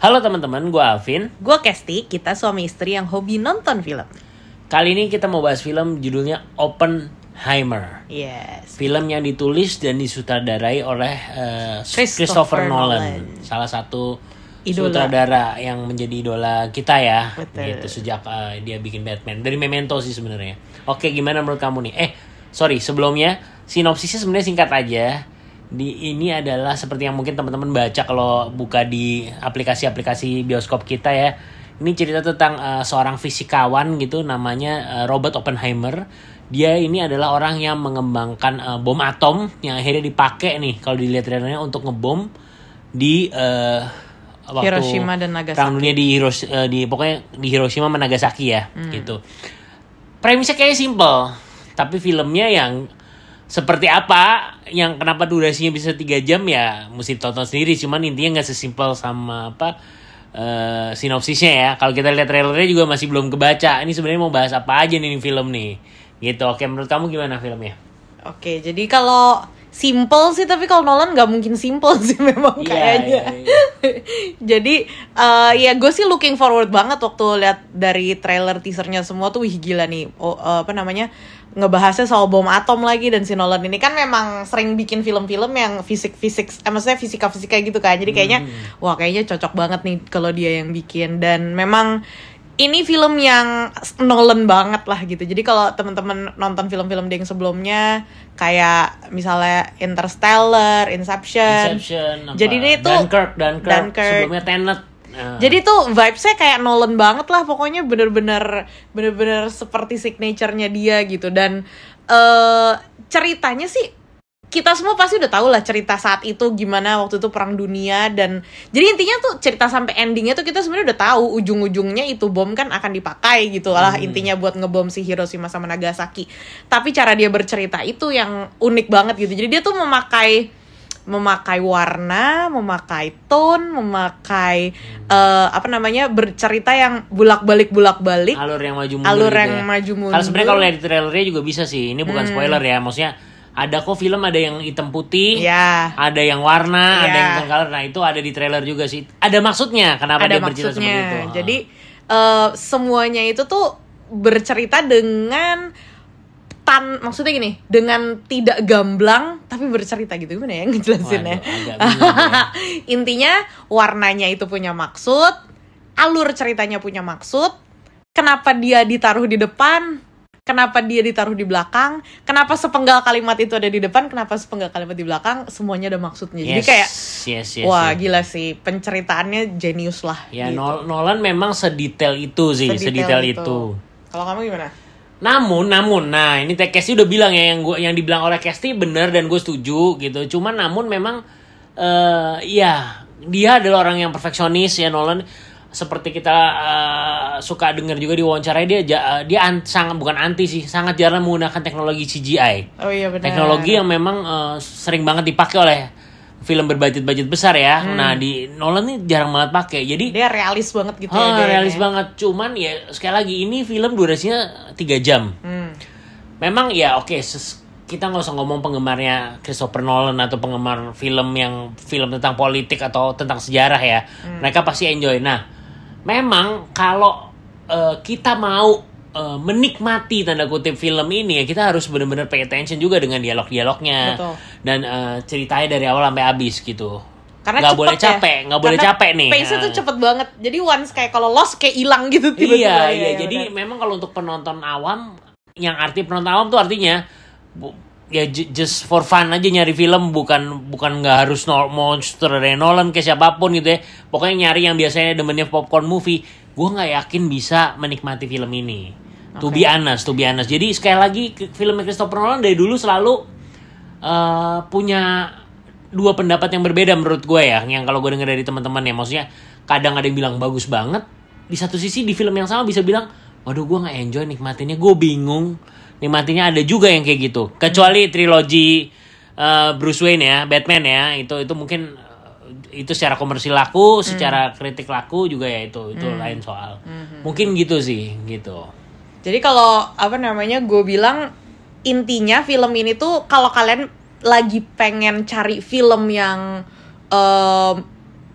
Halo teman-teman, gue Alvin. Gue Kesti, kita suami istri yang hobi nonton film. Kali ini kita mau bahas film judulnya Oppenheimer. Yes. Film yang ditulis dan disutradarai oleh eh, Christopher Christopher, Nolan. Nolan. salah satu Idola. sutradara yang menjadi idola kita ya. Betul. Gitu sejak eh, dia bikin Batman dari Memento sih sebenarnya. Oke, gimana menurut kamu nih? Eh, sorry sebelumnya sinopsisnya sebenarnya singkat aja. Di ini adalah seperti yang mungkin teman-teman baca kalau buka di aplikasi-aplikasi bioskop kita ya. Ini cerita tentang eh, seorang fisikawan gitu namanya eh, Robert Oppenheimer. Dia ini adalah orang yang mengembangkan eh, bom atom yang akhirnya dipakai nih kalau dilihat trailernya untuk ngebom di eh, waktu Hiroshima dan Nagasaki. Perang dunia di Hirosh- eh, di pokoknya di Hiroshima sama Nagasaki ya Hmm. gitu. Premisnya kayaknya simple, tapi filmnya yang seperti apa yang kenapa durasinya bisa tiga jam? Ya mesti tonton sendiri. Cuman intinya nggak sesimpel sama apa eh, sinopsisnya ya. Kalau kita lihat trailernya juga masih belum kebaca. Ini sebenarnya mau bahas apa aja nih film nih? Gitu. Oke menurut kamu gimana filmnya? Oke, jadi kalau simple sih, tapi kalau Nolan nggak mungkin simple sih memang Iya, kayaknya. iya, jadi eh, ya gue sih looking forward banget waktu lihat dari trailer teasernya semua tuh wih gila nih. Oh, eh, apa namanya? Ngebahasnya soal bom atom lagi dan si Nolan ini kan memang sering bikin film-film yang fisik-fisik eh maksudnya fisika-fisika gitu kan. Jadi kayaknya wah kayaknya cocok banget nih kalau dia yang bikin dan memang ini film yang Nolan banget lah gitu. Jadi kalau teman-teman nonton film-film dia yang sebelumnya kayak misalnya Interstellar, Inception. Inception apa, Jadi ini tuh Dunkirk Dunkirk, Dunkirk. sebelumnya Tenet Nah, Jadi tuh vibesnya kayak Nolan banget lah pokoknya bener-bener bener-bener seperti signaturenya dia gitu. Dan eh ceritanya sih kita semua pasti udah tahu lah cerita saat itu gimana waktu itu perang dunia dan jadi intinya tuh cerita sampai endingnya tuh kita sebenarnya udah tahu ujung-ujungnya itu bom kan akan dipakai gitu lah intinya buat ngebom si Hiroshima sama Nagasaki. Tapi cara dia bercerita itu yang unik banget gitu. Jadi dia tuh memakai memakai warna, memakai tone, memakai eh, apa namanya bercerita yang bulak-balik bulak-balik. alur yang maju mundur Alur gitu yang ya. maju mundur. Kalau sebenarnya kalau lihat di trailernya juga bisa sih. Ini bukan spoiler ya. Maksudnya ada kok film ada yang hitam putih, Ya, ada yang warna, ada Iya. yang color. Nah, itu ada di trailer juga sih. Ada maksudnya kenapa ada dia bercerita seperti itu. maksudnya. Jadi eh, semuanya itu tuh bercerita dengan tan maksudnya gini, dengan tidak gamblang tapi bercerita gitu gimana ya ngejelasinnya. Waduh, ya. Intinya warnanya itu punya maksud, alur ceritanya punya maksud, kenapa dia ditaruh di depan, kenapa dia ditaruh di belakang, kenapa sepenggal kalimat itu ada di depan, kenapa sepenggal kalimat di belakang, semuanya ada maksudnya. Jadi Yes, kayak yes, yes, wah yes. gila sih, penceritaannya jenius lah. Ya gitu. Nol- Nolan memang sedetail itu sih, sedetail, itu. Kalau kamu gimana? Namun, namun, nah ini Teh Kesti udah bilang ya yang gua yang dibilang oleh Kesti bener dan gue setuju gitu. Cuman namun memang eh ya dia adalah orang yang perfeksionis ya Nolan. Seperti kita eh, suka dengar juga di wawancara dia ja- dia an- sangat bukan anti sih, sangat jarang menggunakan teknologi CGI. Oh iya benar. Teknologi yang memang eh, sering banget dipakai oleh film berbudget-budget besar ya. Nah, di Nolan nih jarang banget pakai. Jadi dia realis banget gitu Oh, ya. dia realis ya. banget. Cuman ya sekali lagi ini film durasinya 3 jam. Hmm. Memang ya oke ses- kita nggak usah ngomong penggemarnya Christopher Nolan atau penggemar film yang film tentang politik atau tentang sejarah ya. Hmm. Mereka pasti enjoy. Nah, memang kalau eh, kita mau eh, menikmati tanda kutip film ini ya kita harus benar-benar pay attention juga dengan dialog-dialognya Betul. dan eh, ceritanya dari awal sampai habis gitu. Karena nggak boleh ya. capek, nggak boleh Karena capek nih. Pace-nya tuh Nah. cepet banget. Jadi once kayak kalau lost kayak hilang gitu tiba-tiba. Iya, Ya, iya. ya, Jadi memang kalau untuk penonton awam, yang arti penonton awam tuh artinya bu- ya ju- just for fun aja nyari film, bukan bukan nggak harus no, monster dari Nolan ke siapa pun gitu ya. Pokoknya nyari yang biasanya demennya popcorn movie. Gue nggak yakin bisa menikmati film ini. To be honest, to be honest. Jadi sekali lagi ke- film Christopher Nolan dari dulu selalu eh, punya dua pendapat yang berbeda menurut gue ya yang kalau gue dengar dari teman-teman ya. Maksudnya kadang ada yang bilang bagus banget di satu sisi di film yang sama bisa bilang waduh gue nggak enjoy nikmatinnya gue bingung. Nikmatinnya ada juga yang kayak gitu. Kecuali trilogi eh, Bruce Wayne ya Batman ya itu itu mungkin eh, itu secara komersil laku secara kritik laku juga ya itu itu lain soal. Mungkin gitu sih gitu Jadi kalau apa namanya gue bilang intinya film ini tuh kalau kalian lagi pengen cari film yang em,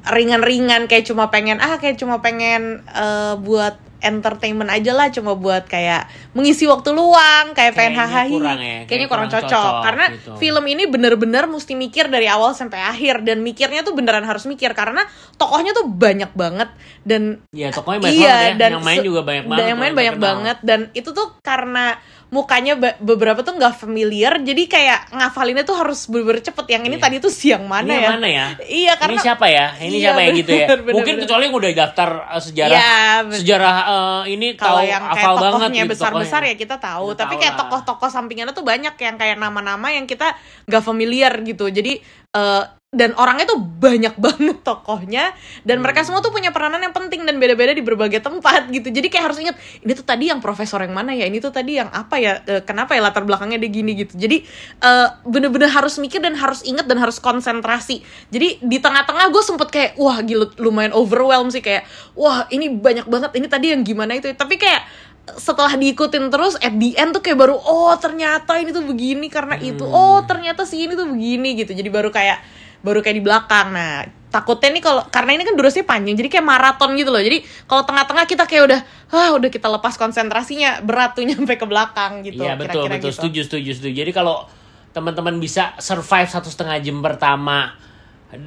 ringan-ringan kayak cuma pengen ah kayak cuma pengen eh, buat entertainment aja lah cuma buat kayak mengisi waktu luang kayak pengen Kayaknya hahaha kurang ya, kayaknya kayak kurang kurang cocok, cocok karena gitu. film ini bener-bener mesti mikir dari awal sampai akhir dan mikirnya tuh beneran harus mikir karena tokohnya tuh banyak banget dan ya tokonya banyak iya banget ya dan yang main juga banyak dan banget yang main banyak banget dan itu tuh karena mukanya ba- beberapa tuh nggak familiar jadi kayak ngafalinnya tuh harus bener-bener cepet yang ini Iya. tadi tuh siang mana ini ya mana ya iya karena ini siapa ya ini Iya, siapa ya gitu ya bener, bener, mungkin bener. kecuali yang udah daftar uh, sejarah bener. sejarah uh, ini kalau yang kayak hafal banget tokohnya gitu besar-besar tokohnya. ya kita tahu Kita tapi tahu kayak tokoh-tokoh sampingannya tuh banyak yang kayak nama-nama yang kita nggak familiar gitu jadi eh, dan orangnya tuh banyak banget tokohnya dan mereka Hmm. semua tuh punya peranan yang penting dan beda-beda di berbagai tempat gitu. Jadi kayak harus ingat ini tuh tadi yang profesor yang mana ya? Ini tuh tadi yang apa ya? Eh, kenapa ya latar belakangnya dia gini gitu? Jadi eh, bener-bener harus mikir dan harus ingat dan harus konsentrasi. Jadi di tengah-tengah gue sempet kayak wah gila lumayan overwhelm sih kayak wah ini banyak banget ini tadi yang gimana itu. Tapi kayak setelah diikutin terus at the end tuh kayak baru oh ternyata ini tuh begini karena itu. Oh ternyata si ini tuh begini gitu. Jadi baru kayak baru kayak di belakang nah takutnya nih kalau karena ini kan durasinya panjang jadi kayak maraton gitu loh jadi kalau tengah-tengah kita kayak udah ah udah kita lepas konsentrasinya berat tuh nyampe ke belakang gitu Iya betul kira-kira betul gitu. setuju setuju setuju. Jadi kalau teman-teman bisa survive satu setengah jam pertama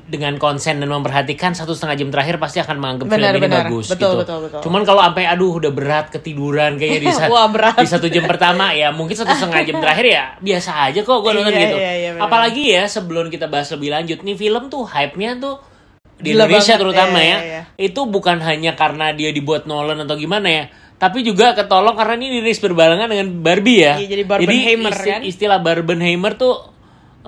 dengan konsen dan memperhatikan satu setengah jam terakhir pasti akan menganggap Benar, film ini benar. bagus Betul, gitu. betul, betul. Cuman kalau sampai aduh udah berat ketiduran kayaknya di, sa- Wah, berat. di satu jam pertama ya mungkin satu setengah jam terakhir ya biasa aja kok gue nonton Iya, gitu. iya, iya, benar. Apalagi ya sebelum kita bahas lebih lanjut nih film tuh hype-nya tuh di Gila Indonesia banget, terutama iya, ya iya, itu bukan hanya karena dia dibuat Nolan atau gimana ya tapi juga ketolong karena ini dirilis berbarengan dengan Barbie ya Iya, jadi Barbenheimer, isti- kan? istilah Barbenheimer tuh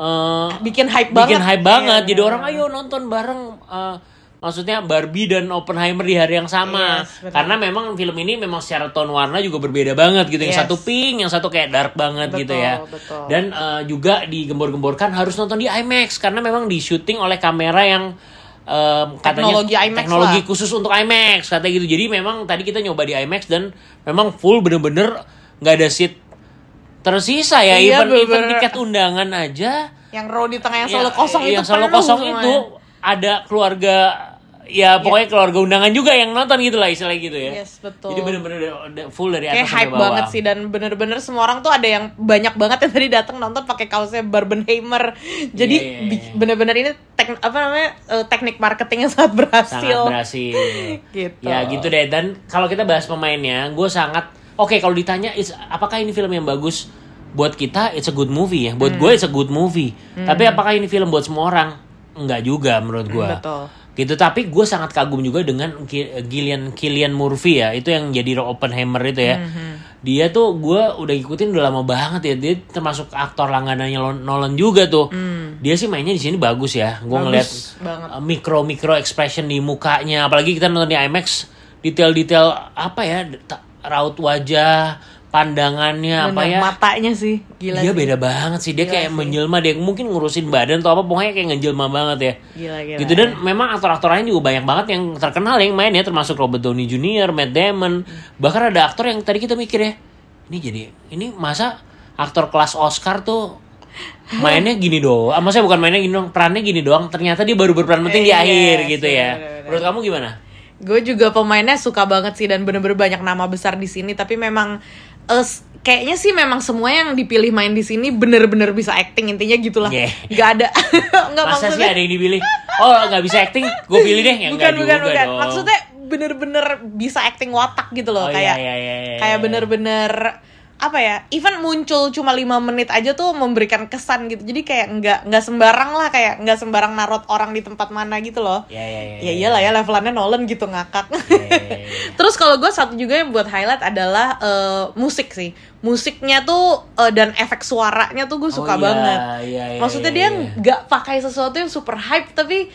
eh, bikin hype bikin banget. hype banget. Iya, jadi benar. orang ayo nonton bareng. Eh, maksudnya Barbie dan Oppenheimer di hari yang sama. Yes, karena memang film ini memang secara tone warna juga berbeda banget gitu. Yang Yes. satu pink yang satu kayak dark banget Betul, gitu ya. Betul. dan eh, juga digembor-gemborkan harus nonton di IMAX. Karena memang di syuting oleh kamera yang em, katanya Teknologi IMAX teknologi lah. khusus untuk IMAX katanya gitu. Jadi memang tadi kita nyoba di IMAX dan memang full bener-bener nggak ada seat tersisa ya Iya, even even bener-bener. tiket undangan aja yang row di tengah yang Ya, selalu kosong itu yang selalu kosong semuanya. itu ada keluarga ya pokoknya keluarga undangan juga yang nonton gitu lah istilahnya gitu ya Yes, betul. jadi bener-bener full dari kayak atas sampai hype bawah banget sih dan bener-bener semua orang tuh ada yang banyak banget yang tadi datang nonton pakai kaosnya Barbenheimer jadi Iya, iya, bi- iya. bener-bener ini tek apa namanya eh, teknik marketingnya sangat berhasil sangat berhasil Gitu. ya gitu deh dan kalau kita bahas pemainnya gue sangat oke kalau ditanya is- apakah ini film yang bagus buat kita? It's a good movie ya. Buat Hmm. gue it's a good movie. Tapi apakah ini film buat semua orang? Enggak juga menurut gue Hmm, betul. gitu. Tapi gue sangat kagum juga dengan Gillian Killian Murphy ya. Itu yang jadi Oppenheimer itu ya. Hmm, dia tuh gue udah ikutin udah lama banget ya. Dia termasuk aktor langganannya Nolan juga tuh. Dia sih mainnya di sini bagus ya. Gue Hmm. Ngeliat banget. uh, mikro mikro expression di mukanya. Apalagi kita nonton di IMAX detail-detail apa ya raut wajah pandangannya apa Bener, ya? matanya sih gila dia sih. beda banget sih. Dia Gila kayak sih. menjelma dia mungkin ngurusin badan atau apa pokoknya kayak ngejelma banget ya. Gila gila gitu dan memang aktor-aktor lain juga banyak banget yang terkenal yang main ya termasuk Robert Downey Jr., Matt Damon. Bahkan ada aktor yang tadi kita mikir ya ini jadi ini masa aktor kelas Oscar tuh mainnya gini doang. Ah, maksudnya bukan mainnya gini doang perannya gini doang. Ternyata dia baru berperan penting di Eh, akhir yes, gitu ya. benar-benar. menurut kamu gimana gue juga pemainnya suka banget sih dan bener-bener banyak nama besar di sini tapi memang s- kayaknya sih memang semua yang dipilih main di sini bener-bener bisa acting intinya gitulah Yeah. nggak ada nggak masa sih maksudnya ada yang dipilih oh nggak bisa acting gue pilih deh yang bukan bukan juga bukan dong. maksudnya bener-bener bisa acting watak gitu loh Oh, kayak iya, iya, iya, kayak iya. bener-bener apa ya even muncul cuma lima menit aja tuh memberikan kesan gitu jadi kayak nggak nggak sembarang lah kayak nggak sembarang narot orang di tempat mana gitu loh ya ya ya ya iyalah ya levelannya Nolan gitu ngakak ya, ya, ya. Terus kalau gue satu juga yang buat highlight adalah eh, musik sih. Musiknya tuh eh, dan efek suaranya tuh gue suka Oh, banget. iya, iya, Maksudnya dia nggak pakai sesuatu yang super hype tapi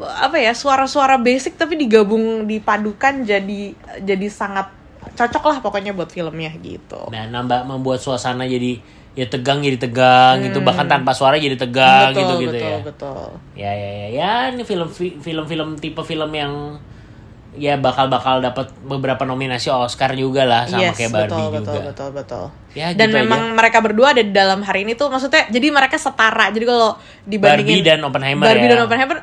apa ya suara-suara basic tapi digabung dipadukan jadi jadi sangat cocok lah pokoknya buat filmnya gitu. Nah, nambah membuat suasana jadi ya tegang jadi tegang gitu bahkan tanpa suara jadi tegang gitu gitu Hmm. betul, ya. betul. Ya ya ya ya ini film film-film tipe film yang ya bakal-bakal dapat beberapa nominasi Oscar juga lah sama yes, kayak Barbie betul, juga. betul, betul, betul. Ya, dan gitu memang mereka berdua ada di dalam hari ini tuh maksudnya jadi mereka setara. Jadi kalau dibandingin Barbie dan Oppenheimer Barbie ya. dan Oppenheimer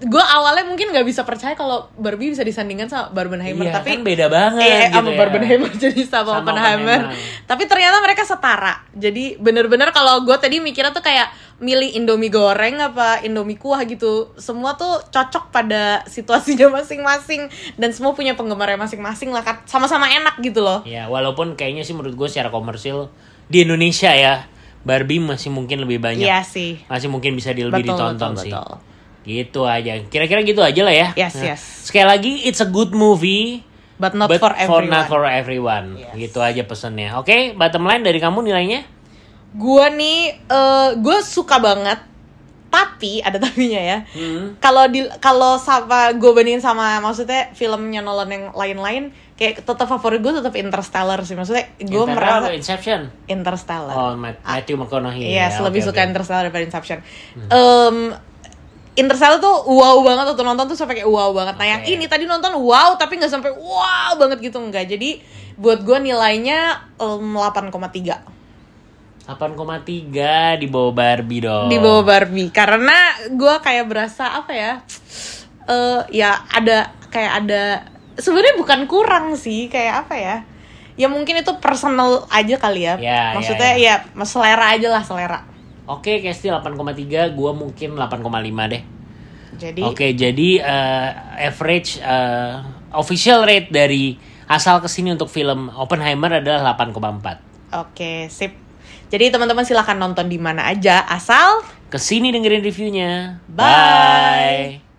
gue awalnya mungkin nggak bisa percaya kalau Barbie bisa disandingkan sama Barbenheimer Iya, tapi kan beda banget eh gitu sama ya. Barbenheimer jadi sama, Sama Oppenheimer. Oppenheimer. Tapi ternyata mereka setara. Jadi bener-bener kalau gue tadi mikirnya tuh kayak milih Indomie goreng apa Indomie kuah gitu. Semua tuh cocok pada situasinya masing-masing dan semua punya penggemarnya masing-masing lah. Sama-sama enak gitu loh. Ya, walaupun kayaknya sih menurut gue secara komersil di Indonesia ya Barbie masih mungkin lebih banyak. Iya sih. Masih mungkin bisa di- lebih Betul, ditonton betul, sih. betul. Gitu aja. Kira-kira gitu aja lah ya. Yes, Nah, yes. Sekali lagi it's a good movie. But not but for everyone. not for everyone. Yes. Gitu aja pesannya. Oke, bottom line dari kamu nilainya? Gue nih, eh gue suka banget. Tapi ada tapinya ya. Hmm. kalau di kalau sama gue bandingin sama maksudnya filmnya Nolan yang lain-lain kayak tetap favorit gue tetap Interstellar sih maksudnya gue merasa Inception. Interstellar Oh, Matt- Matthew McConaughey. Yes, ya, lebih oke, suka oke. Interstellar daripada Inception. Em, Interstellar tuh wow banget waktu nonton tuh sampai kayak wow banget. Nah yang Oke. ini tadi nonton wow tapi nggak sampai wow banget gitu enggak. Jadi buat gue nilainya em, 8,3 8,3 di bawah Barbie dong. di bawah Barbie karena gue kayak berasa apa ya eh ya ada kayak ada sebenarnya bukan kurang sih kayak apa ya ya mungkin itu personal aja kali ya, Ya, ya, maksudnya ya, selera aja lah selera Oke, Kesti 8,3, gua mungkin 8,5 deh. jadi Oke, jadi eh, average eh, official rate dari asal ke sini untuk film Oppenheimer adalah 8,4. oke sip jadi teman-teman silahkan nonton di mana aja asal Ke sini dengerin reviewnya. Bye.